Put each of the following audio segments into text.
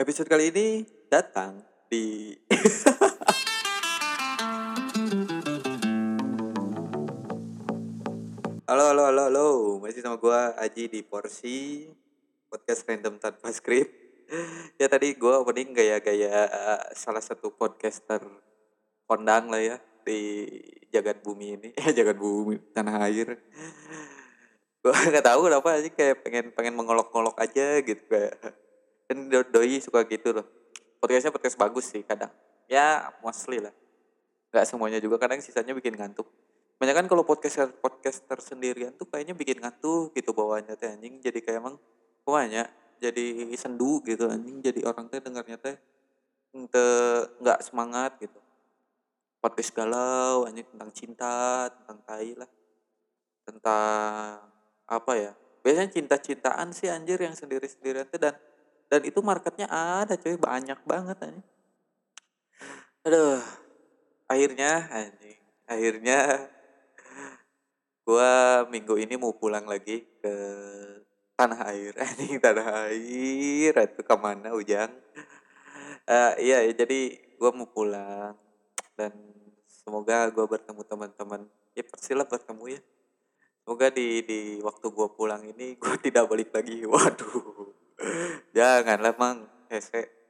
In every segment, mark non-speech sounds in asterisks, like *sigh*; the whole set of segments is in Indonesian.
Episode kali ini datang di *laughs* Halo halo halo halo, masih sama gua Aji di Porsi podcast random tanpa skrip. *laughs* Ya tadi gua opening gaya-gaya eh, salah satu podcaster kondang lah ya di jagat bumi ini, eh *laughs* jagat bumi tanah air. Gua nggak tahu kenapa aja kayak pengen pengen mengolok-olok aja gitu kayak do- doi suka gitu loh. Podcastnya podcast bagus sih kadang. Ya mostly lah. Nggak semuanya juga kadang sisanya bikin ngantuk. Banyak kan kalau podcaster podcaster sendirian tuh kayaknya bikin ngantuk gitu bawaannya teh anjing jadi kayak emang banyak jadi sendu gitu anjing jadi orang teh dengarnya teh ente nggak semangat gitu podcast galau anjing tentang cinta tentang tai lah tentang apa ya biasanya cinta-cintaan sih anjir yang sendiri-sendirian tuh dan dan itu marketnya ada coy banyak banget anjing. Aduh akhirnya anjing akhirnya gua minggu ini mau pulang lagi ke tanah air. *laughs* Anjing tanah air itu ke mana ujang? Eh iya ya, jadi gua mau pulang. Dan semoga gua bertemu teman-teman. Ya persilah bertemu ya. Semoga di di waktu gua pulang ini gua *laughs* tidak balik lagi. Waduh janganlah mang. Hese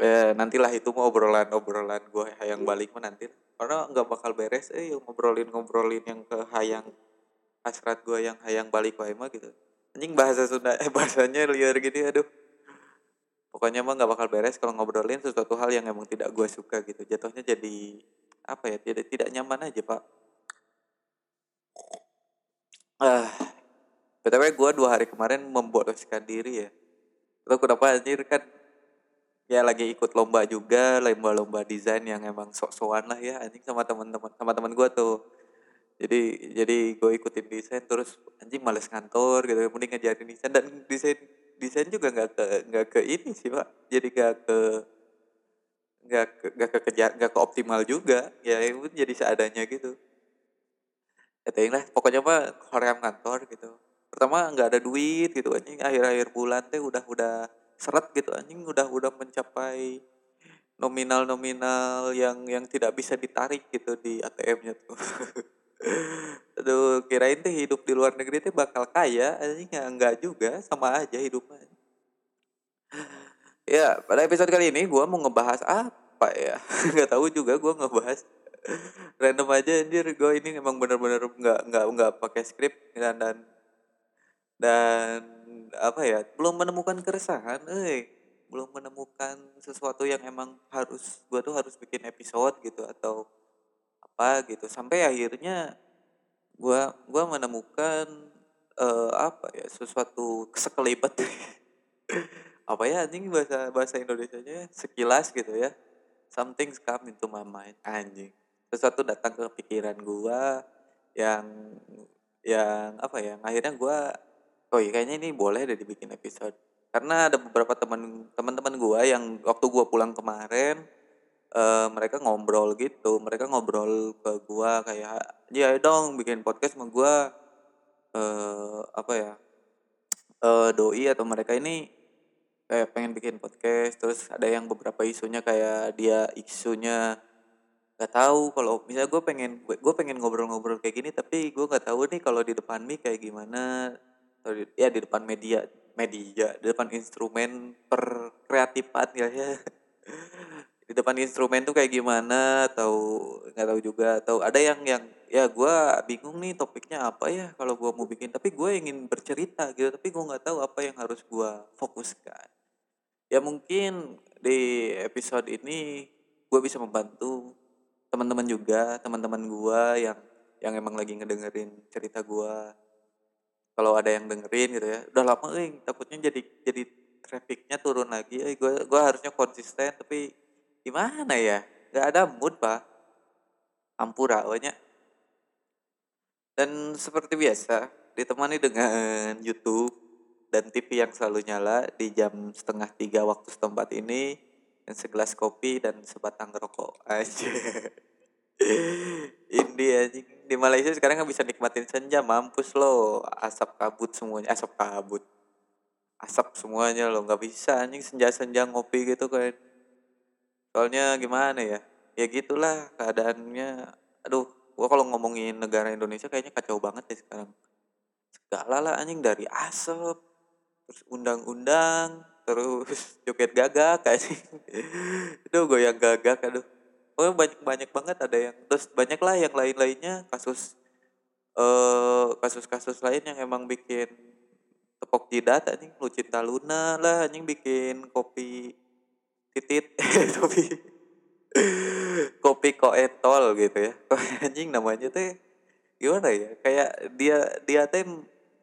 eh nantilah itu mau obrolan obrolan gue hayang balik mah nanti. Karena nggak bakal beres eh yang ngobrolin ngobrolin yang ke hayang hasrat gue yang hayang balik wae mah gitu. Anjing bahasa Sunda eh bahasanya liar gini aduh. Pokoknya mah nggak bakal beres kalau ngobrolin sesuatu hal yang emang tidak gue suka gitu. Jatuhnya jadi apa ya tidak tidak nyaman aja pak. Ah btw gue dua hari kemarin memboloskan diri ya. Lo kenapa anjir? Kan ya lagi ikut lomba juga lomba-lomba desain yang emang sok-sokan lah ya anjing sama teman-teman sama teman gue tuh. Jadi jadi gue ikutin desain terus anjing males kantor gitu mending ngajarin desain. Dan desain desain juga nggak ke nggak ke ini sih pak. Jadi nggak ke nggak ke nggak ke nggak ke optimal juga. Ya itu jadi seadanya gitu. Ya lah pokoknya mah koream kantor gitu pertama nggak ada duit gitu anjing akhir-akhir bulan teh udah udah seret gitu anjing udah udah mencapai nominal-nominal yang yang tidak bisa ditarik gitu di ATM-nya tuh. *laughs* Aduh, kirain teh hidup di luar negeri teh bakal kaya, anjing ya enggak juga, sama aja hidupnya. Ya, pada episode kali ini gua mau ngebahas apa ya? *laughs* Nggak tahu juga gua ngebahas random aja anjir. Gue ini emang bener-bener nggak nggak nggak pakai skrip dan dan dan apa ya belum menemukan keresahan eh belum menemukan sesuatu yang emang harus gua tuh harus bikin episode gitu atau apa gitu. Sampai akhirnya gua gua menemukan eh, apa ya sesuatu sekelibat. *laughs* Apa ya anjing bahasa bahasa Indonesianya sekilas gitu ya. Something's come into my mind anjing. Sesuatu datang ke pikiran gua yang yang apa ya akhirnya gua oh iya kayaknya ini boleh deh dibikin episode. Karena ada beberapa teman teman-teman gua yang waktu gua pulang kemarin eh mereka ngobrol gitu. Mereka ngobrol ke gua kayak ya dong bikin podcast sama gua. Eh apa ya eh doi atau mereka ini kayak pengen bikin podcast. Terus ada yang beberapa isunya kayak dia isunya nggak tahu kalau misalnya gue pengen gue pengen ngobrol-ngobrol kayak gini tapi gue nggak tahu nih kalau di depan mic kayak gimana ya di depan media media di depan instrumen per kreatifan ya. Ya *laughs* di depan instrumen tuh kayak gimana atau nggak tahu juga. Atau ada yang yang ya gue bingung nih topiknya apa ya kalau gue mau bikin. Tapi gue ingin bercerita gitu tapi gue nggak tahu apa yang harus gue fokuskan. Ya mungkin di episode ini gue bisa membantu teman-teman juga teman-teman gue yang yang emang lagi ngedengerin cerita gue kalau ada yang dengerin gitu ya udah lama eh takutnya jadi jadi trafficnya turun lagi eh gue gue harusnya konsisten tapi gimana ya? Nggak ada mood pak. Ampura banyak dan seperti biasa ditemani dengan YouTube dan TV yang selalu nyala di jam setengah tiga waktu setempat ini dan segelas kopi dan sebatang rokok aja. *laughs* Ini anjing di Malaysia sekarang nggak bisa nikmatin senja mampus lo. Asap kabut semuanya asap kabut. Asap semuanya loh nggak bisa anjing senja-senja ngopi gitu kan. Soalnya gimana ya? Ya gitulah keadaannya. Aduh gua kalau ngomongin negara Indonesia kayaknya kacau banget deh sekarang. Segala lah anjing dari asap terus undang-undang terus *laughs* joget gagak kayak itu goyang gagak aduh oh banyak banyak banget ada yang terus banyak lah yang lain-lainnya kasus eh kasus-kasus lain yang emang bikin tepok jidat anjing lu cinta Luna lah anjing bikin kopi titit *laughs* kopi kopi koetol gitu ya. *laughs* Anjing namanya teh gimana ya? Kayak dia dia teh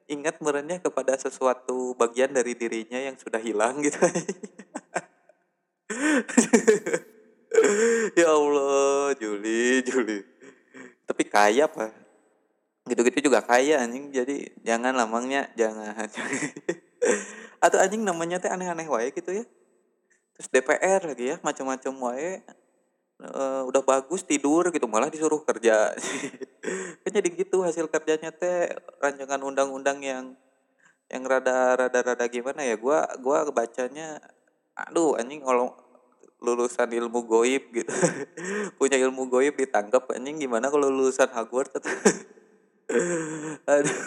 ingat merenya kepada sesuatu bagian dari dirinya yang sudah hilang gitu *laughs* ya Allah Juli Juli. Tapi kaya pak gitu-gitu juga kaya anjing. Jadi jangan lamangnya *laughs* jangan atau anjing namanya teh aneh-aneh wae gitu ya. Terus DPR lagi ya macam-macam wae. Uh, udah bagus tidur gitu. Malah disuruh kerja. *laughs* Kan jadi gitu hasil kerjanya teh. Rancangan undang-undang yang yang rada rada rada gimana ya. Gua gua bacanya aduh anjing kalau lulusan ilmu goib gitu. *laughs* Punya ilmu goib ditangkap anjing gimana kalau lulusan Hogwarts? *laughs* Aduh.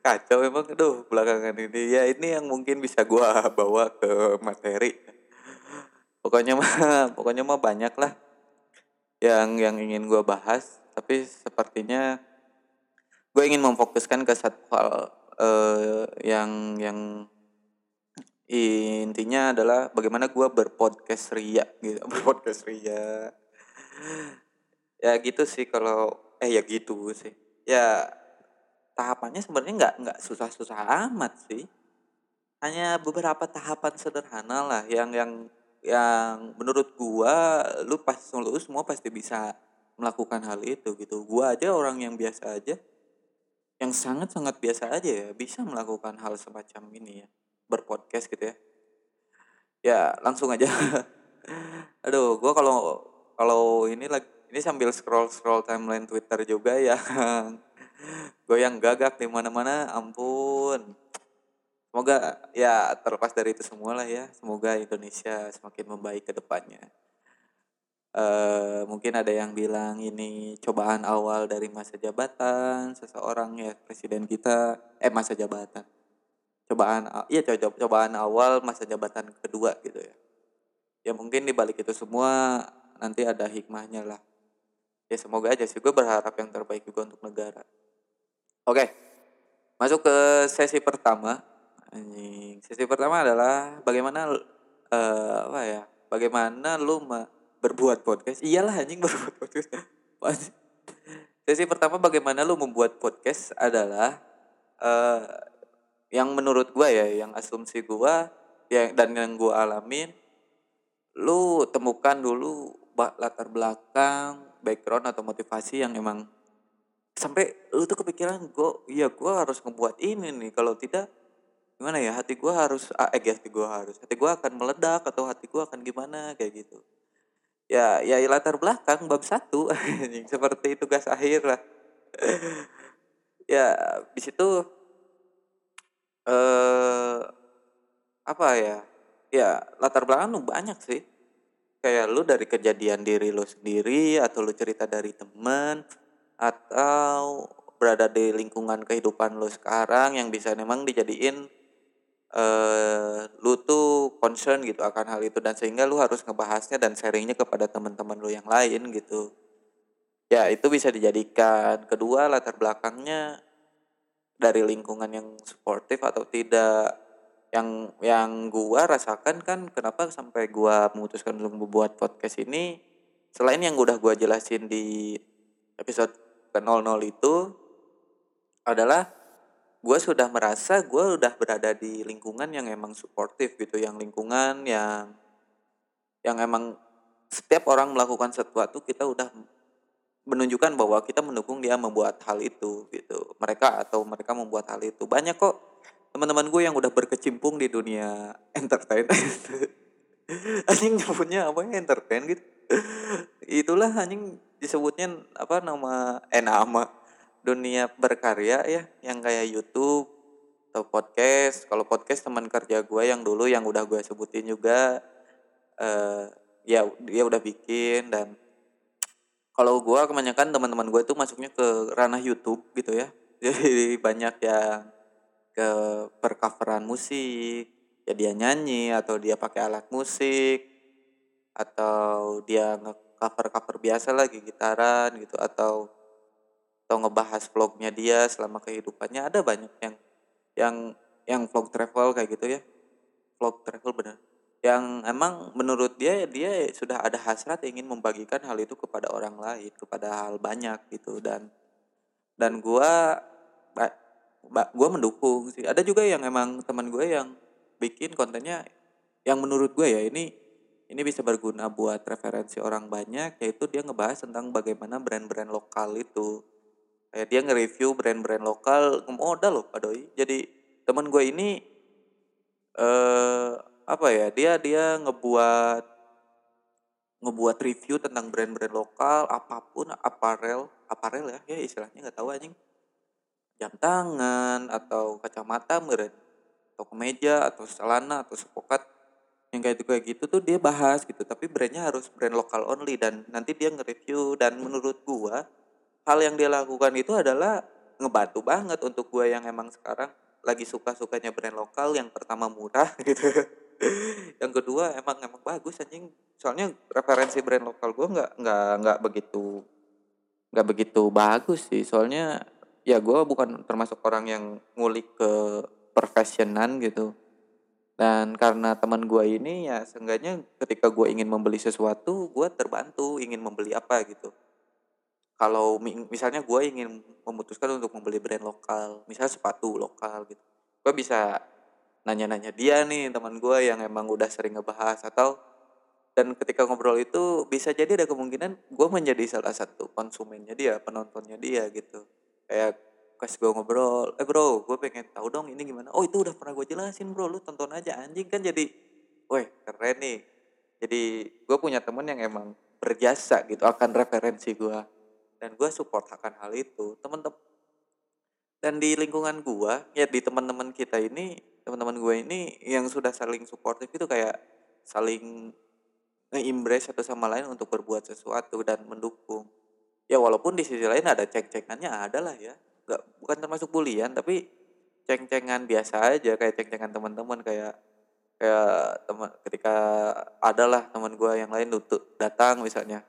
Kacau emang aduh belakangan ini. Ya ini yang mungkin bisa gua bawa ke materi. Pokoknya mah *laughs* pokoknya mah banyak lah yang yang ingin gua bahas. Tapi sepertinya gue ingin memfokuskan ke satu hal uh, yang yang intinya adalah bagaimana gue berpodcast ria gitu. *laughs* Berpodcast ria. Ya gitu sih kalau eh ya gitu sih. Ya tahapannya sebenarnya nggak nggak susah-susah amat sih. Hanya beberapa tahapan sederhana lah yang yang yang menurut gua lu pas lu semua pasti bisa melakukan hal itu gitu. Gua aja orang yang biasa aja yang sangat sangat biasa aja ya bisa melakukan hal semacam ini ya berpodcast gitu ya. Ya langsung aja. *laughs* Aduh gua kalau kalau ini lagi ini sambil scroll scroll timeline Twitter juga yang *laughs* goyang gagak di mana-mana ampun. Semoga ya terlepas dari itu semua lah ya. Semoga Indonesia semakin membaik ke depannya. Uh, mungkin ada yang bilang ini cobaan awal dari masa jabatan seseorang ya presiden kita. Eh masa jabatan cobaan iya co cobaan awal masa jabatan kedua gitu ya. Ya mungkin di balik itu semua nanti ada hikmahnya lah. Ya semoga aja sih gue berharap yang terbaik juga untuk negara. Oke masuk ke sesi pertama. Anjing sesi pertama adalah bagaimana uh, apa ya bagaimana lu berbuat podcast? Iyalah anjing *laughs* berbuat podcast. Sesi pertama bagaimana lu membuat podcast adalah uh, yang menurut gue ya yang asumsi gue yang dan yang gue alamin lu temukan dulu latar belakang background atau motivasi yang emang sampai lu tuh kepikiran gue iya gue harus ngebuat ini nih. Kalau tidak gimana ya hati gue harus ah, eh hati gue harus hati gue akan meledak atau hati gue akan gimana kayak gitu. Ya ya latar belakang bab satu. *laughs* Seperti tugas akhir lah. *laughs* Ya di situ eh apa ya? Ya latar belakang lu banyak sih. Kayak lu dari kejadian diri lu sendiri atau lu cerita dari teman atau berada di lingkungan kehidupan lu sekarang yang bisa memang dijadiin uh, lu tuh concern gitu akan hal itu. Dan sehingga lu harus ngebahasnya dan sharingnya kepada teman-teman lu yang lain gitu. Ya itu bisa dijadikan. Kedua latar belakangnya dari lingkungan yang suportif atau tidak. Yang yang gua rasakan kan kenapa sampai gua memutuskan untuk membuat podcast ini selain yang udah gua jelasin di episode ke 00 itu adalah gua sudah merasa gua udah berada di lingkungan yang emang suportif gitu yang lingkungan yang yang emang setiap orang melakukan sesuatu kita udah menunjukkan bahwa kita mendukung dia membuat hal itu gitu. Mereka atau mereka membuat hal itu. Banyak kok teman-teman gue yang udah berkecimpung di dunia *laughs* entertain. Anjing nyebutnya apa ya entertain gitu. Itulah anjing disebutnya apa nama eh nama dunia berkarya ya yang kayak YouTube atau podcast. Kalau podcast teman kerja gue yang dulu yang udah gue sebutin juga uh, ya dia udah bikin dan kalau gue kebanyakan teman-teman gue tuh masuknya ke ranah YouTube gitu ya. *laughs* Jadi banyak yang ke percoveran musik ya dia nyanyi atau dia pakai alat musik atau dia nge cover biasa lagi gitaran gitu atau atau ngebahas vlognya dia selama kehidupannya. Ada banyak yang yang yang vlog travel kayak gitu ya. Vlog travel benar yang emang menurut dia dia sudah ada hasrat ingin membagikan hal itu kepada orang lain kepada hal banyak gitu. Dan dan gua gue mendukung sih. Ada juga yang emang teman gue yang bikin kontennya yang menurut gue ya ini ini bisa berguna buat referensi orang banyak yaitu dia ngebahas tentang bagaimana brand-brand lokal itu. Kayak dia nge-review brand-brand lokal modal loh Pak Doi. Jadi teman gue ini eh apa ya dia dia ngebuat ngebuat review tentang brand-brand lokal apa pun aparel aparel ya ya istilahnya nggak tahu anjing. Jam tangan atau kacamata meren atau kemeja atau celana atau sepokat yang kayak itu kayak gitu tuh dia bahas gitu. Tapi brandnya harus brand lokal only dan nanti dia nge-review. Dan menurut gua hal yang dia lakukan itu adalah ngebantu banget untuk gua yang emang sekarang lagi suka-sukanya brand lokal yang pertama murah *laughs* gitu yang kedua emang emang bagus anjing. Soalnya referensi brand lokal gua nggak nggak nggak begitu nggak begitu bagus sih. Soalnya ya gue bukan termasuk orang yang ngulik ke profesionan gitu. Dan karena teman gue ini ya seenggaknya ketika gue ingin membeli sesuatu gue terbantu ingin membeli apa gitu. Kalau misalnya gue ingin memutuskan untuk membeli brand lokal misalnya sepatu lokal gitu gue bisa nanya-nanya dia nih teman gue yang emang udah sering ngebahas atau dan ketika ngobrol itu bisa jadi ada kemungkinan gue menjadi salah satu konsumennya dia penontonnya dia gitu. Kayak pas gue ngobrol eh bro gue pengen tahu dong ini gimana. Oh itu udah pernah gue jelasin bro lu tonton aja anjing. Kan jadi woi keren nih. Jadi gue punya temen yang emang berjasa gitu akan referensi gue dan gue support akan hal itu temen-temen. Dan di lingkungan gue ya di teman-teman kita ini teman-teman gue ini yang sudah saling suportif itu kayak saling nge-embrace satu sama lain untuk berbuat sesuatu dan mendukung. Ya walaupun di sisi lain ada ceng-cengannya ada lah ya. Nggak bukan termasuk bulian tapi ceng-cengan biasa aja kayak ceng-cengan teman-teman kayak kayak teman ketika adalah teman gue yang lain tutup datang misalnya.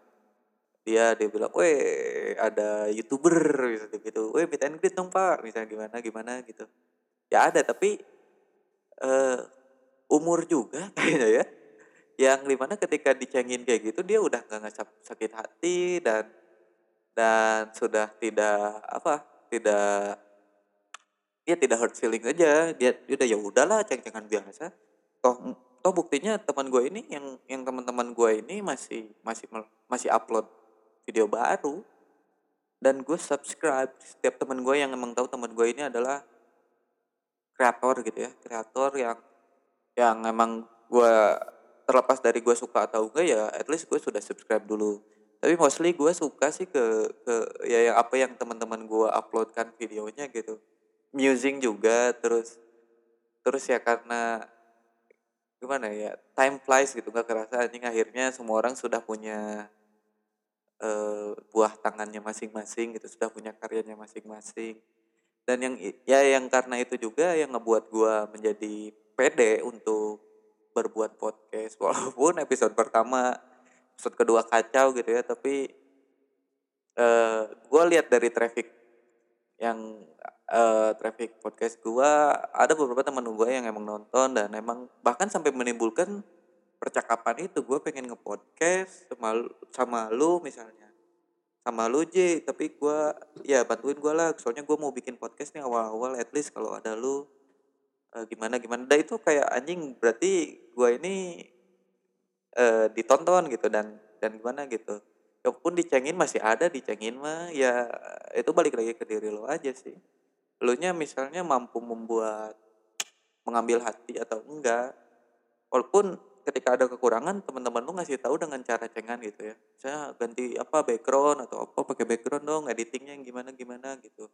Dia dia bilang, weh ada youtuber gitu gitu, weh minta and dong pak, misalnya gimana gimana gitu. Ya ada tapi uh, umur juga *laughs* kayaknya ya, yang di mana ketika dicengin kayak gitu dia udah nggak ngasap sakit hati dan dan sudah tidak apa tidak ya tidak hurt feeling aja. Dia, dia udah ya udahlah ceng-cengan biasa. Toh toh buktinya teman gue ini yang yang teman-teman gue ini masih masih masih upload video baru. Dan gue subscribe. Setiap teman gue yang emang tahu teman gue ini adalah kreator gitu ya. Kreator yang yang emang gue terlepas dari gue suka atau enggak ya at least gue sudah subscribe dulu. Tapi mostly gue suka sih ke ke ya yang apa yang teman-teman gue uploadkan videonya gitu. Musing juga terus terus ya karena gimana ya time flies gitu nggak kerasa. Anjing akhirnya semua orang sudah punya uh, buah tangannya masing-masing gitu sudah punya karyanya masing-masing dan yang ya yang karena itu juga yang ngebuat gue menjadi pede untuk berbuat podcast. *laughs* Walaupun episode pertama episode kedua kacau gitu ya tapi uh, eh, gue lihat dari traffic yang uh, traffic podcast gue ada beberapa teman gue yang emang nonton dan emang bahkan sampai menimbulkan percakapan itu. Gue pengen ngepodcast sama sama lu misalnya sama lu J tapi gue ya bantuin gue lah. Soalnya gue mau bikin podcast nih awal-awal at least kalau ada lu uh, gimana gimana. Dan itu kayak anjing berarti gue ini uh, ditonton gitu dan dan gimana gitu. Ya pun dicengin masih ada dicengin mah ya itu balik lagi ke diri lo aja sih. Lo nya misalnya mampu membuat mengambil hati atau enggak walaupun ketika ada kekurangan teman-teman lu ngasih tahu dengan cara cengan gitu ya. Saya ganti apa background atau apa pakai background dong editingnya yang gimana gimana gitu.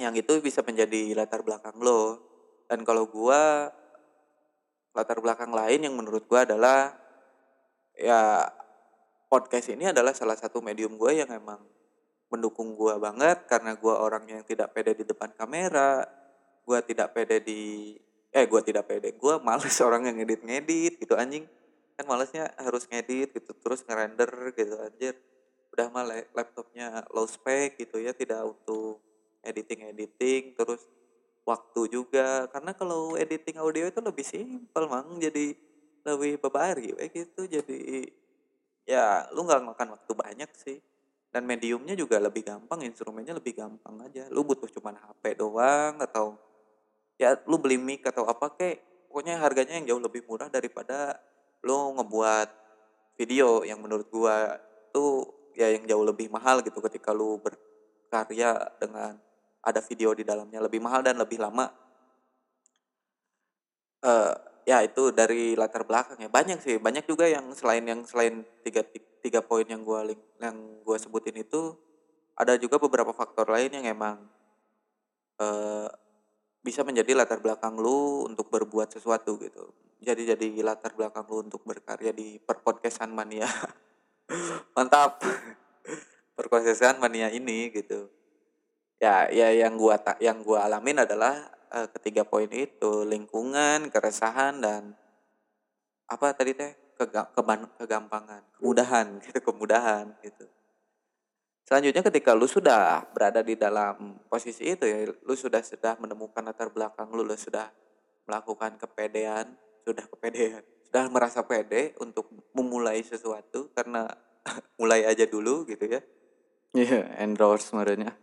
Yang itu bisa menjadi latar belakang lo. Dan kalau gua latar belakang lain yang menurut gua adalah ya podcast ini adalah salah satu medium gue yang emang mendukung gua banget karena gua orang yang tidak pede di depan kamera gua tidak pede di eh gua tidak pede. Gua males *laughs* orang yang ngedit ngedit gitu anjing. Kan malesnya harus ngedit gitu terus ngerender gitu anjir. Udah mah laptopnya low spec gitu ya tidak untuk editing editing terus waktu juga. Karena kalau editing audio itu lebih simpel mang. Jadi lebih bebari gitu. Jadi ya lu nggak makan waktu banyak sih. Dan mediumnya juga lebih gampang instrumennya lebih gampang aja. Lu butuh cuma HP doang atau ya lu beli mic atau apa kek pokoknya harganya yang jauh lebih murah daripada lo ngebuat video yang menurut gua tuh ya yang jauh lebih mahal gitu ketika lu berkarya dengan ada video di dalamnya. Lebih mahal dan lebih lama. Uh, ya itu dari latar belakang ya. Banyak sih banyak juga yang selain yang selain tiga tiga poin yang gua yang gua sebutin itu ada juga beberapa faktor lain yang emang uh, bisa menjadi latar belakang lu untuk berbuat sesuatu gitu. Jadi jadi latar belakang lu untuk berkarya di perpodcastan mania. *laughs* Mantap. perpodcastan mania ini gitu. Ya, ya yang gua tak yang gua alamin adalah uh, ketiga poin itu, lingkungan, keresahan dan apa tadi teh? kegampangan, kemudahan gitu, kemudahan gitu. Selanjutnya ketika lu sudah berada di dalam posisi itu ya, lu sudah sudah menemukan latar belakang lu, lu sudah melakukan kepedean, sudah kepedean, sudah merasa pede untuk memulai sesuatu karena *laughs* mulai aja dulu gitu ya. Iya, yeah, endorse sebenarnya.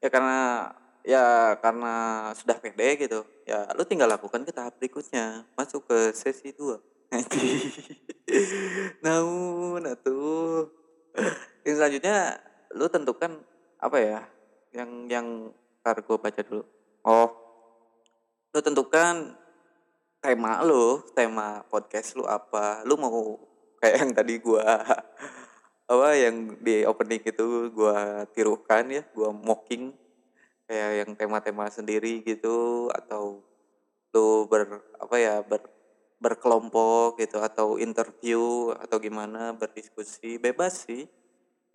Ya karena ya karena sudah pede gitu. Ya lu tinggal lakukan ke tahap berikutnya, masuk ke sesi 2. Nanti. Namun atuh yang selanjutnya lu tentukan apa ya? Yang yang ntar gue baca dulu. Oh lu tentukan tema lu tema podcast lu apa? Lu mau kayak yang tadi gue *laughs* apa yang di opening itu gue tirukan ya gue mocking. Kayak yang tema-tema sendiri gitu atau lu ber apa ya ber berkelompok gitu atau interview atau gimana berdiskusi. Bebas sih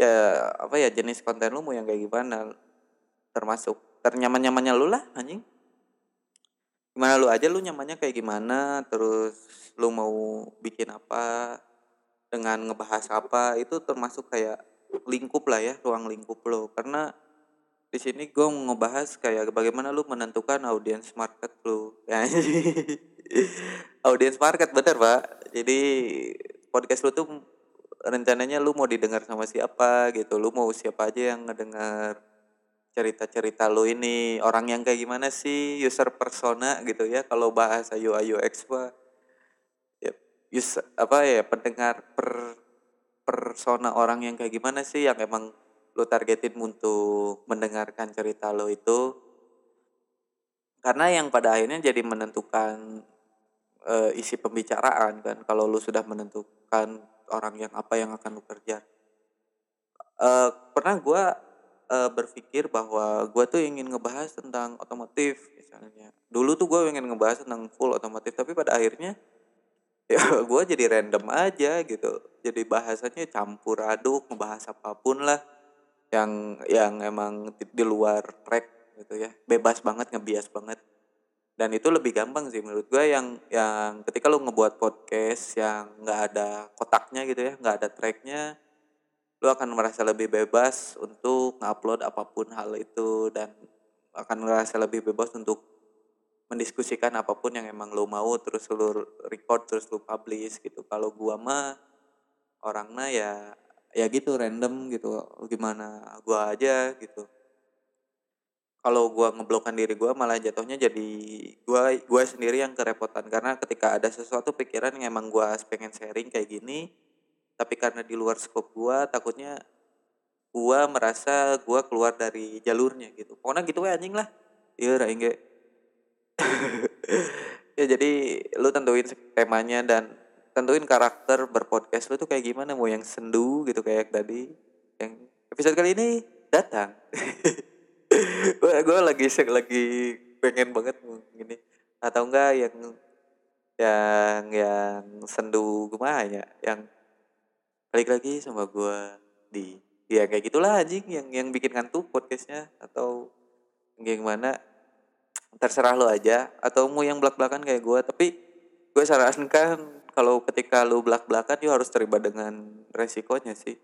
ya apa ya jenis konten lu mau yang kayak gimana? Termasuk ternyaman nyamannya lu lah anjing. Gimana lu aja lu nyamannya kayak gimana? Terus lu mau bikin apa? Dengan ngebahas apa? Itu termasuk kayak lingkup lah ya ruang lingkup lo karena di sini gue ngebahas kayak bagaimana lu menentukan audience market lu. *laughs* Ya audience market bener pak. Jadi podcast lu tuh rencananya lu mau didengar sama siapa gitu. Lu mau siapa aja yang ngedengar cerita-cerita lu ini. Orang yang kayak gimana sih? User persona gitu ya. Kalau bahasa UI UX pak ya user, apa ya pendengar per persona orang yang kayak gimana sih? Yang emang lo targetin untuk mendengarkan cerita lo itu. Karena yang pada akhirnya jadi menentukan uh, isi pembicaraan kan. Kalau lo sudah menentukan orang yang apa yang akan lo kerja. Uh, pernah gue uh, berpikir bahwa gue tuh ingin ngebahas tentang otomotif misalnya. Dulu tuh gue ingin ngebahas tentang full otomotif tapi pada akhirnya *laughs* ya gue jadi random aja gitu. Jadi bahasanya campur aduk ngebahas apa pun lah yang yang emang di, di luar track gitu ya. Bebas banget ngebias banget dan itu lebih gampang sih menurut gue yang yang ketika lo ngebuat podcast yang nggak ada kotaknya gitu ya nggak ada tracknya lo akan merasa lebih bebas untuk ngupload apa pun hal itu dan akan merasa lebih bebas untuk mendiskusikan apa pun yang emang lo mau terus lo record terus lo publish gitu. Kalau gua mah orangnya ya ya gitu random gitu. Gimana gua aja gitu kalau gua ngeblokkan diri gua malah jatuhnya jadi gua gua sendiri yang kerepotan. Karena ketika ada sesuatu pikiran yang emang gua pengen sharing kayak gini tapi karena di luar skop gua takutnya gua merasa gua keluar dari jalurnya gitu. Pokoknya gitu ya anjing lah. Iya enggak *laughs* ya jadi lu tentuin temanya dan tentuin karakter berpodcast lu tuh kayak gimana? Mau yang sendu gitu kayak tadi. Yang episode kali ini datang *laughs* gue gue lagi lagi pengen banget gini atau enggak yang yang yang sendu gimana ya yang balik lagi sama gue di ya kayak gitulah anjing yang yang bikin ngantuk podcastnya atau gimana terserah lo aja atau mau yang belak belakan kayak gue tapi gue sarankan kalau ketika lo belak belakan yo harus terima dengan resikonya sih.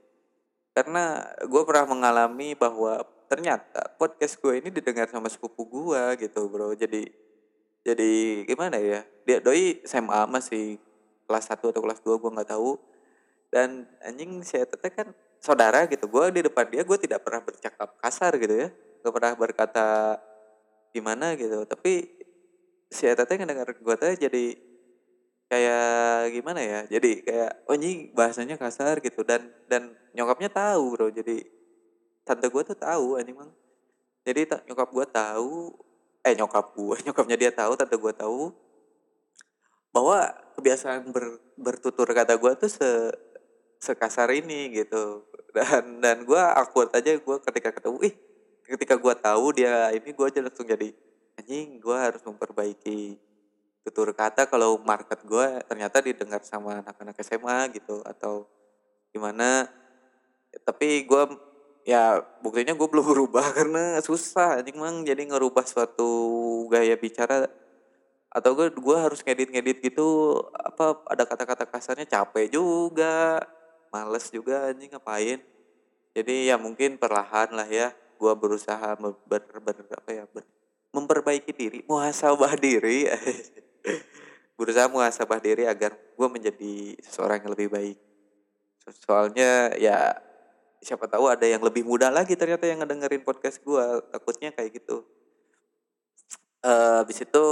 Karena gue pernah mengalami bahwa ternyata podcast gue ini didengar sama sepupu gue gitu bro. Jadi jadi gimana ya? Dia doi SMA masih kelas 1 atau kelas 2 gue nggak tahu. Dan anjing saya teteh kan saudara gitu. Gue di depan dia gue tidak pernah bercakap kasar gitu ya. Gak pernah berkata gimana gitu. Tapi si Eta teh ngedenger gue teh jadi kayak gimana ya? Jadi kayak oh ini bahasanya kasar gitu. Dan dan nyokapnya tahu bro. Jadi tante gue tuh tahu anjing mang jadi nyokap gue tahu eh nyokap gue *laughs* nyokapnya dia tahu tante gue tahu bahwa kebiasaan ber, bertutur kata gue tuh se sekasar ini gitu. Dan dan gue awkward aja gue ketika ketemu ih ketika gue tahu dia ini gue aja langsung jadi anjing gue harus memperbaiki tutur kata kalau market gue ternyata didengar sama anak-anak SMA gitu atau gimana. Tapi gue ya buktinya gue belum *laughs* berubah karena susah. Anjing mang jadi ngerubah suatu gaya bicara. Atau gue gue harus ngedit-ngedit gitu apa ada kata-kata kasarnya capek juga males juga anjing ngapain. Jadi ya mungkin perlahan lah ya gue berusaha ber, ber, ber apa ya ber, memperbaiki diri muhasabah diri. *laughs* Berusaha muhasabah diri agar gue menjadi seseorang yang lebih baik. Soalnya ya siapa tahu ada yang lebih muda lagi ternyata yang ngedengerin podcast gue takutnya kayak gitu. Uh, habis itu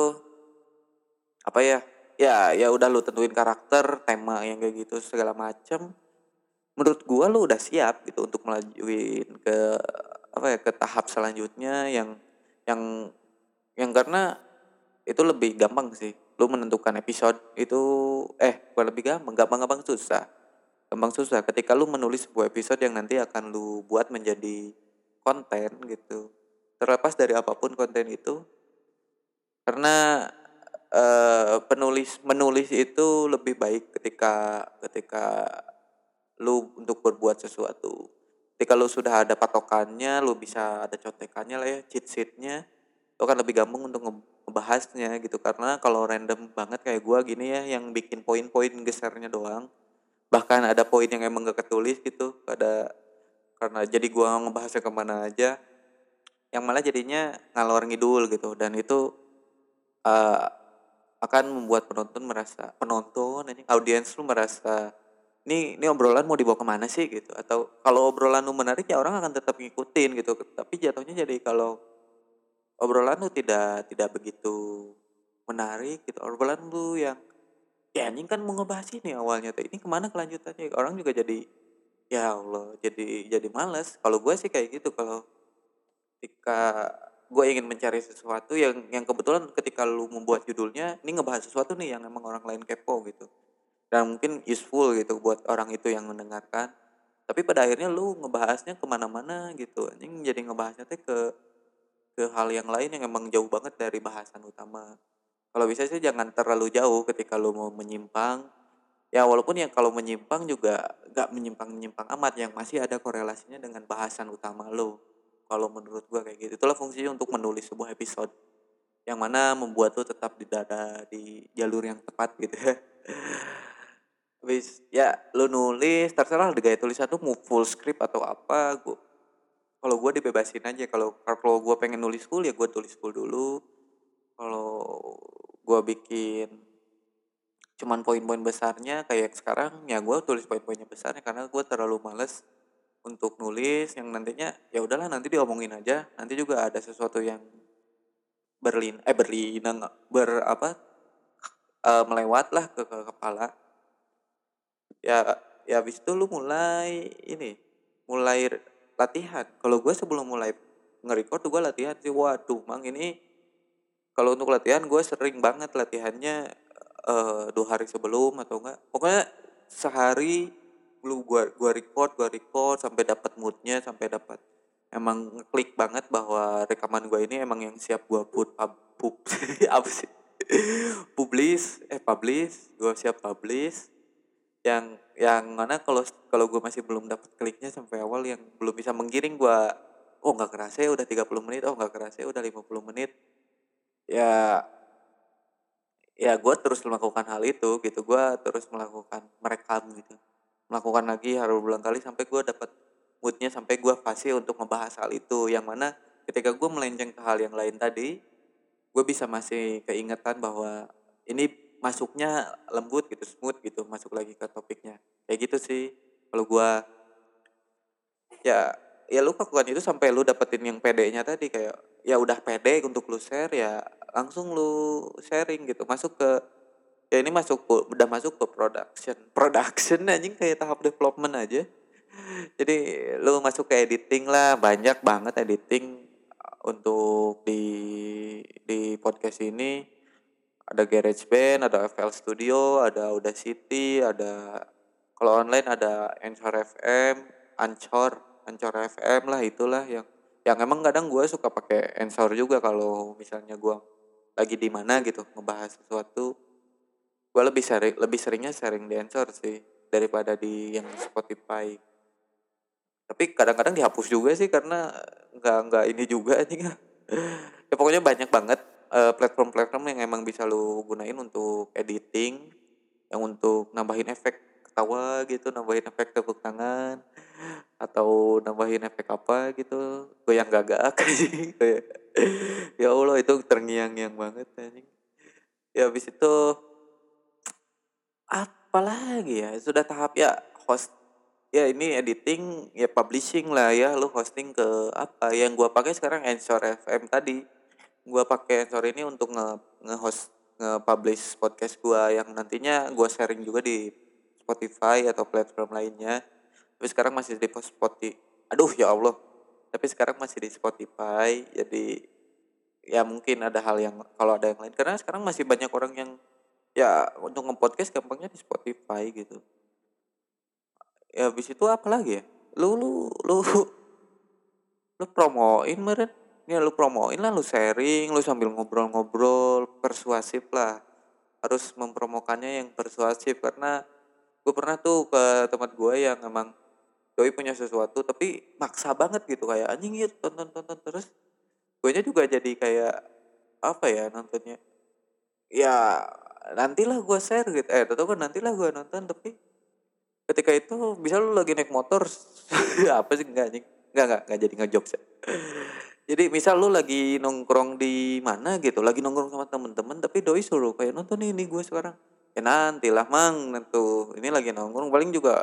apa ya? Ya ya udah lu tentuin karakter tema yang kayak gitu segala macam menurut gue lu udah siap gitu untuk melajuin ke apa ya ke tahap selanjutnya yang yang yang karena itu lebih gampang sih. Lu menentukan episode itu eh bukan lebih gampang gampang-gampang susah gampang susah ketika lu menulis sebuah episode yang nanti akan lu buat menjadi konten gitu. Terlepas dari apa pun konten itu karena uh, penulis menulis itu lebih baik ketika ketika lu untuk berbuat sesuatu. Jadi kalau sudah ada patokannya, lu bisa ada contekannya lah ya, cheat sheetnya, itu kan lebih gampang untuk ngebahasnya gitu. Karena kalau random banget kayak gua gini ya, yang bikin poin-poin gesernya doang, bahkan ada poin yang emang gak ketulis gitu, ada karena jadi gua ngebahasnya ke mana aja, yang malah jadinya ngalor ngidul gitu, dan itu uh, akan membuat penonton merasa penonton ini audiens lu merasa ini ini obrolan mau dibawa ke mana sih? gitu. Atau kalau obrolan lu menarik ya orang akan tetap ngikutin gitu. Tapi jatuhnya jadi kalau obrolan lu tidak tidak begitu menarik gitu obrolan lu yang ya anjing kan mau ngebahas ini awalnya tuh. Ini ke mana kelanjutannya? Orang juga jadi ya Allah jadi jadi malas kalau gue sih kayak gitu. Kalau ketika gue ingin mencari sesuatu yang yang kebetulan ketika lu membuat judulnya ini ngebahas sesuatu nih yang emang orang lain kepo gitu. Dan mungkin useful gitu buat orang itu yang mendengarkan. Tapi pada akhirnya lu ngebahasnya ke mana-mana gitu. Anjing jadi ngebahasnya teh ke ke hal yang lain yang emang jauh banget dari bahasan utama kalau bisa sih jangan terlalu jauh ketika lu mau menyimpang. Ya walaupun yang kalau menyimpang juga gak menyimpang menyimpang amat yang masih ada korelasinya dengan bahasan utama lo. Kalau menurut gua kayak gitu. Itulah fungsinya untuk menulis sebuah episode yang mana membuat lo tetap di dada di jalur yang tepat gitu. Ya *laughs* Habis ya lu nulis terserah gaya tulisan tuh mau full script atau apa gua kalau gue dibebasin aja. Kalau kalau gue pengen nulis full ya gue tulis full dulu. Kalau gue bikin cuman poin-poin besarnya kayak sekarang ya gue tulis poin-poinnya besarnya karena gue terlalu males untuk nulis yang nantinya ya udahlah nanti diomongin aja. Nanti juga ada sesuatu yang berlin eh berlinang ber apa uh, melewat lah ke, ke kepala. Ya ya habis itu lu mulai ini mulai latihan. Kalau gue sebelum mulai nge-record tuh gue latihan sih. Waduh mang ini kalau untuk latihan gue sering banget latihannya uh, dua hari sebelum atau enggak. Pokoknya sehari lu gua gua record gua record sampai dapat moodnya sampai dapat emang ngeklik banget bahwa rekaman gue ini emang yang siap gue put pub, pub *laughs* apa sih? Publish eh publish gue siap publish yang yang mana kalau kalau gue masih belum dapat kliknya sampai awal yang belum bisa menggiring gue oh nggak kerasa ya udah 30 menit oh nggak kerasa ya udah 50 menit ya ya gue terus melakukan hal itu gitu. Gue terus melakukan merekam gitu. Melakukan lagi harus berulang kali sampai gue dapat moodnya sampai gue fase untuk membahas hal itu. Yang mana ketika gue melenceng ke hal yang lain tadi gue bisa masih keingetan bahwa ini masuknya lembut gitu smooth gitu masuk lagi ke topiknya. Kayak gitu sih kalau gue ya ya lu lakukan itu sampai lu dapetin yang PD-nya tadi kayak ya udah pede untuk lu share ya langsung lu sharing gitu. Masuk ke ya ini masuk udah masuk ke production. *laughs* Production anjing kayak tahap development aja. Jadi lu masuk ke editing lah banyak banget editing untuk di di podcast ini. Ada GarageBand, ada FL Studio, ada Audacity, ada kalau online ada Anchor FM, Anchor, Anchor FM lah itulah yang yang emang kadang gue suka pakai Anchor juga kalau misalnya gue lagi di mana gitu ngebahas sesuatu gue lebih sering lebih seringnya sharing di Anchor sih daripada di yang Spotify. Tapi kadang-kadang dihapus juga sih karena nggak nggak ini juga *laughs* nih. Ya pokoknya banyak banget uh, platform-platform yang emang bisa lu gunain untuk editing yang untuk nambahin efek ketawa gitu nambahin efek tepuk tangan atau nambahin efek apa gitu goyang gagak *laughs* kayak ya Allah itu terngiang-ngiang banget ya habis itu apalagi ya sudah tahap ya host ya ini editing ya publishing lah ya lu hosting ke apa? Yang gua pakai sekarang Anchor FM tadi. Gua pakai Anchor ini untuk nge nge-host nge-publish podcast gua yang nantinya gua sharing juga di Spotify atau platform lainnya tapi sekarang masih di Spotify. Aduh ya Allah. Tapi sekarang masih di Spotify jadi ya mungkin ada hal yang kalau ada yang lain. Karena sekarang masih banyak orang yang ya untuk nge-podcast gampangnya di Spotify gitu. Ya habis itu apa lagi ya? Lu lu lu lu promoin meren. Ya lu promoin lah lu sharing lu sambil ngobrol-ngobrol persuasif lah. Harus mempromokannya yang persuasif karena gue pernah tuh ke tempat gue yang emang doi punya sesuatu tapi maksa banget gitu kayak anjing ya tonton tonton terus gue nya juga jadi kayak apa ya nontonnya? Ya nantilah gue share gitu. Eh tentu kan nantilah gue nonton tapi ketika itu bisa lu lagi naik motor *laughs* apa sih enggak nih enggak enggak enggak jadi ngejokes ya. jadi misal lu lagi nongkrong di mana gitu lagi nongkrong sama temen-temen tapi doi suruh kayak nonton ini gue sekarang ya nanti lah mang. Nentu ini lagi nongkrong paling juga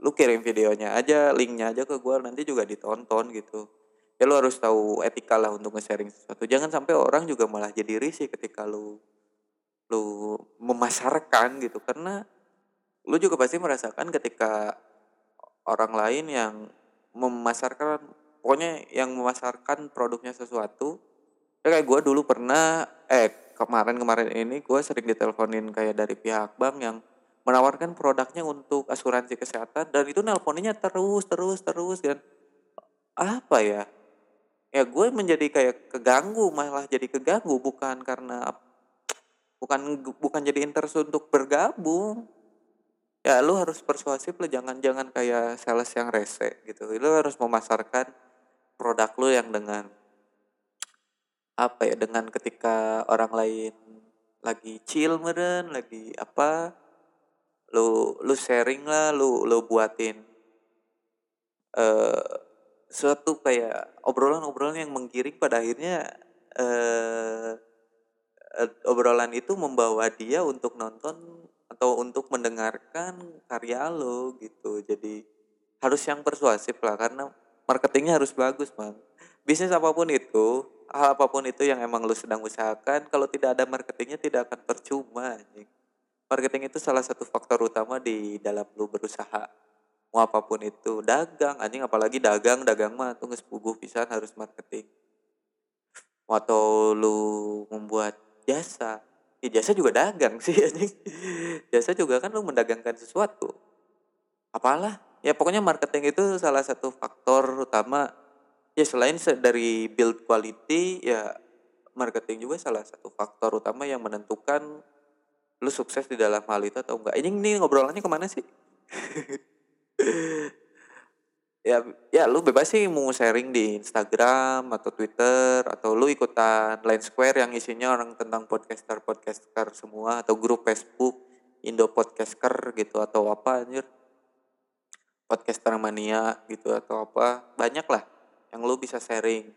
lu kirim videonya aja linknya aja ke gue nanti juga ditonton gitu. Ya lu harus tahu etika lah untuk nge-sharing sesuatu. Jangan sampai orang juga malah jadi risih ketika lu lu memasarkan gitu. Karena lu juga pasti merasakan ketika orang lain yang memasarkan pokoknya yang memasarkan produknya sesuatu. Ya kayak gue dulu pernah eh kemarin-kemarin ini gue sering diteleponin kayak dari pihak bank yang menawarkan produknya untuk asuransi kesehatan dan itu nelponnya terus terus terus dan apa ya ya gue menjadi kayak keganggu malah jadi keganggu bukan karena bukan bukan jadi interest untuk bergabung. Ya lu harus persuasif lu jangan jangan kayak sales yang rese gitu. Lu harus memasarkan produk lu yang dengan apa ya dengan ketika orang lain lagi chill meren lagi apa lu lu sharing lah lu lu buatin uh, suatu kayak obrolan-obrolan yang menggiring pada akhirnya uh, obrolan itu membawa dia untuk nonton atau untuk mendengarkan karya lo gitu. Jadi harus yang persuasif lah karena marketingnya harus bagus bang. Bisnis apa pun itu hal apa pun itu yang emang lo sedang usahakan kalau tidak ada marketingnya tidak akan percuma anjing. marketing itu salah satu faktor utama di dalam lo berusaha mau apa pun itu. Dagang anjing apalagi dagang dagang mah tuh nggak pisan harus marketing. Atau lu membuat jasa. Ya jasa juga dagang sih *laughs* anjing. Jasa juga kan lu mendagangkan sesuatu. Apalah. Ya pokoknya marketing itu salah satu faktor utama ya selain dari build quality ya marketing juga salah satu faktor utama yang menentukan lu sukses di dalam hal itu atau enggak. Ini ini ngobrolannya ke mana sih? *laughs* ya ya lu bebas sih mau sharing di Instagram atau Twitter atau lu ikutan Line Square yang isinya orang tentang podcaster podcaster semua atau grup Facebook Indo Podcaster gitu atau apa anjir podcaster mania gitu atau apa banyak lah yang lu bisa sharing.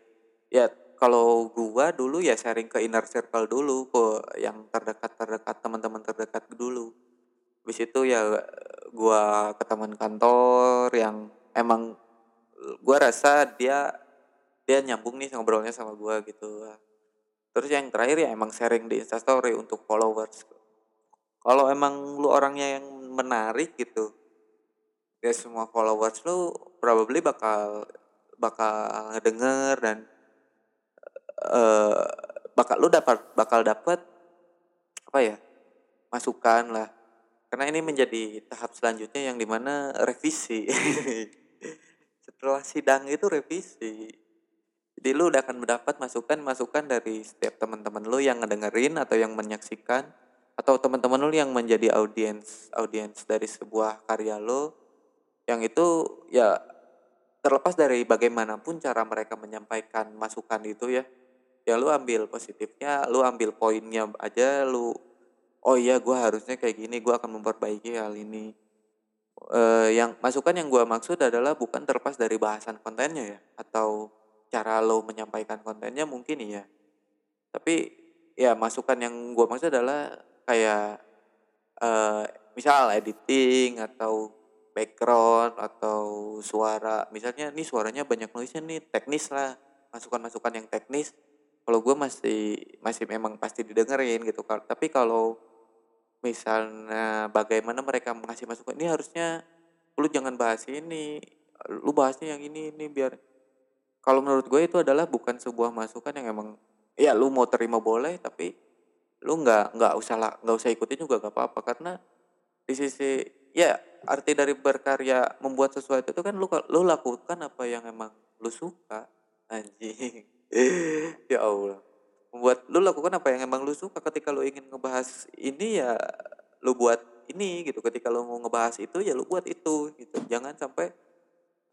Ya kalau gua dulu ya sharing ke inner circle dulu ke yang terdekat terdekat teman-teman terdekat dulu. Habis itu ya gua ke teman kantor yang emang gue rasa dia dia nyambung nih ngobrolnya sama gue gitu. Terus yang terakhir ya emang sharing di instastory untuk followers. Kalau emang lu orangnya yang menarik gitu ya semua followers lu probably bakal bakal denger dan uh, bakal lu dapat bakal dapat apa ya masukan lah. Karena ini menjadi tahap selanjutnya yang di mana revisi. *laughs* Setelah sidang itu revisi. Jadi lu udah akan mendapat masukan-masukan dari setiap teman-teman lu yang ngedengerin atau yang menyaksikan atau teman-teman lu yang menjadi audiens audiens dari sebuah karya lu. Yang itu ya terlepas dari bagaimanapun cara mereka menyampaikan masukan itu ya ya lu ambil positifnya lu ambil poinnya aja lu oh iya gue harusnya kayak gini gue akan memperbaiki hal ini. Uh, yang masukan yang gue maksud adalah bukan terlepas dari bahasan kontennya ya atau cara lo menyampaikan kontennya mungkin iya. Tapi ya masukan yang gue maksud adalah kayak uh, misal editing atau background atau suara. Misalnya nih suaranya banyak noise nih teknis lah. Masukan-masukan yang teknis. Kalau gue masih masih memang pasti didengerin gitu. Tapi kalau misalnya bagaimana mereka mengasih masukan ini harusnya lu jangan bahas ini. Lu bahasnya yang ini ini biar kalau menurut gue itu adalah bukan sebuah masukan yang emang ya lu mau terima boleh tapi lu nggak nggak usah nggak usah ikutin juga gak apa-apa. Karena di sisi ya arti dari berkarya membuat sesuatu itu kan lu lu lakukan apa yang emang lu suka. Anjing. *laughs* Ya Allah. Membuat lu lakukan apa yang emang lu suka. Ketika lu ingin ngebahas ini ya lu buat ini gitu. Ketika lu mau ngebahas itu ya lu buat itu gitu. Jangan sampai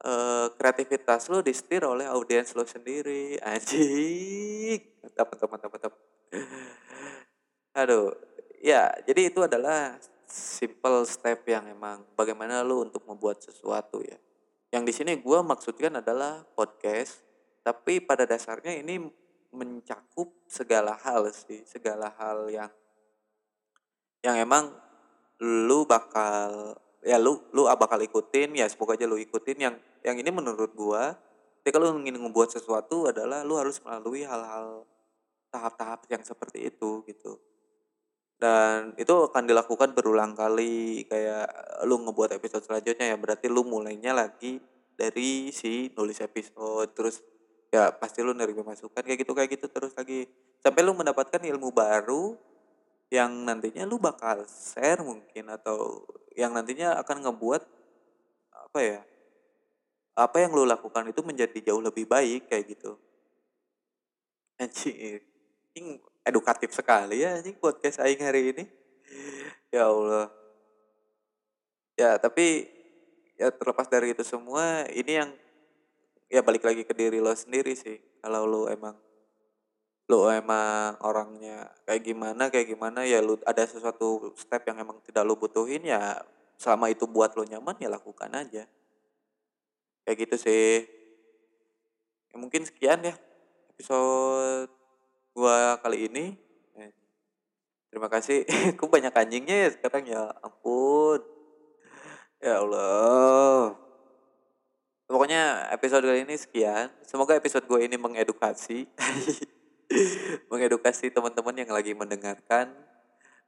uh, kreativitas lu disetir oleh audiens lu sendiri. Anjing. Mantap mantap mantap mantap. Aduh. Ya jadi itu adalah simple step yang emang bagaimana lu untuk membuat sesuatu ya. Yang di sini gue maksudkan adalah podcast tapi pada dasarnya ini mencakup segala hal sih, segala hal yang yang emang lu bakal ya lu lu bakal ikutin ya semoga aja lu ikutin. Yang yang ini menurut gua ketika lu ingin membuat sesuatu adalah lu harus melalui hal-hal tahap-tahap yang seperti itu gitu dan itu akan dilakukan berulang kali kayak lu ngebuat episode selanjutnya ya berarti lu mulainya lagi dari si nulis episode terus ya pasti lu nerima masukan kayak gitu kayak gitu terus lagi. Sampai lu mendapatkan ilmu baru yang nantinya lu bakal share mungkin atau yang nantinya akan ngebuat apa ya apa yang lu lakukan itu menjadi jauh lebih baik kayak gitu. Anjing edukatif sekali ya anjing podcast aing hari ini. Ya Allah. Ya tapi ya terlepas dari itu semua ini yang ya balik lagi ke diri lo sendiri sih. Kalau lo emang lo emang orangnya kayak gimana kayak gimana ya lo ada sesuatu step yang emang tidak lo butuhin ya selama itu buat lo nyaman ya lakukan aja. Kayak gitu sih. Ya, mungkin sekian ya episode gua kali ini eh, terima kasih *laughs* aku banyak anjingnya ya sekarang ya ampun ya Allah Pokoknya episode kali ini sekian. Semoga episode gue ini mengedukasi. *laughs* mengedukasi teman-teman yang lagi mendengarkan.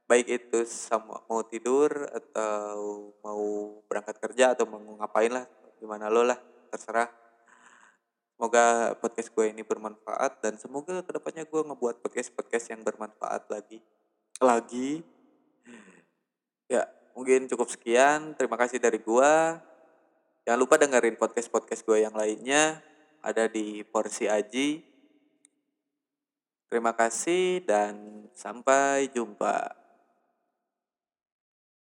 Baik itu sama mau tidur atau mau berangkat kerja atau mau ngapain lah. Gimana lo lah, terserah. Semoga podcast gue ini bermanfaat dan semoga ke depannya gue ngebuat podcast-podcast yang bermanfaat lagi. Lagi. Ya, mungkin cukup sekian. Terima kasih dari gue. Jangan lupa dengerin podcast-podcast gue yang lainnya. ada di Porsi Aji. Terima kasih dan sampai jumpa.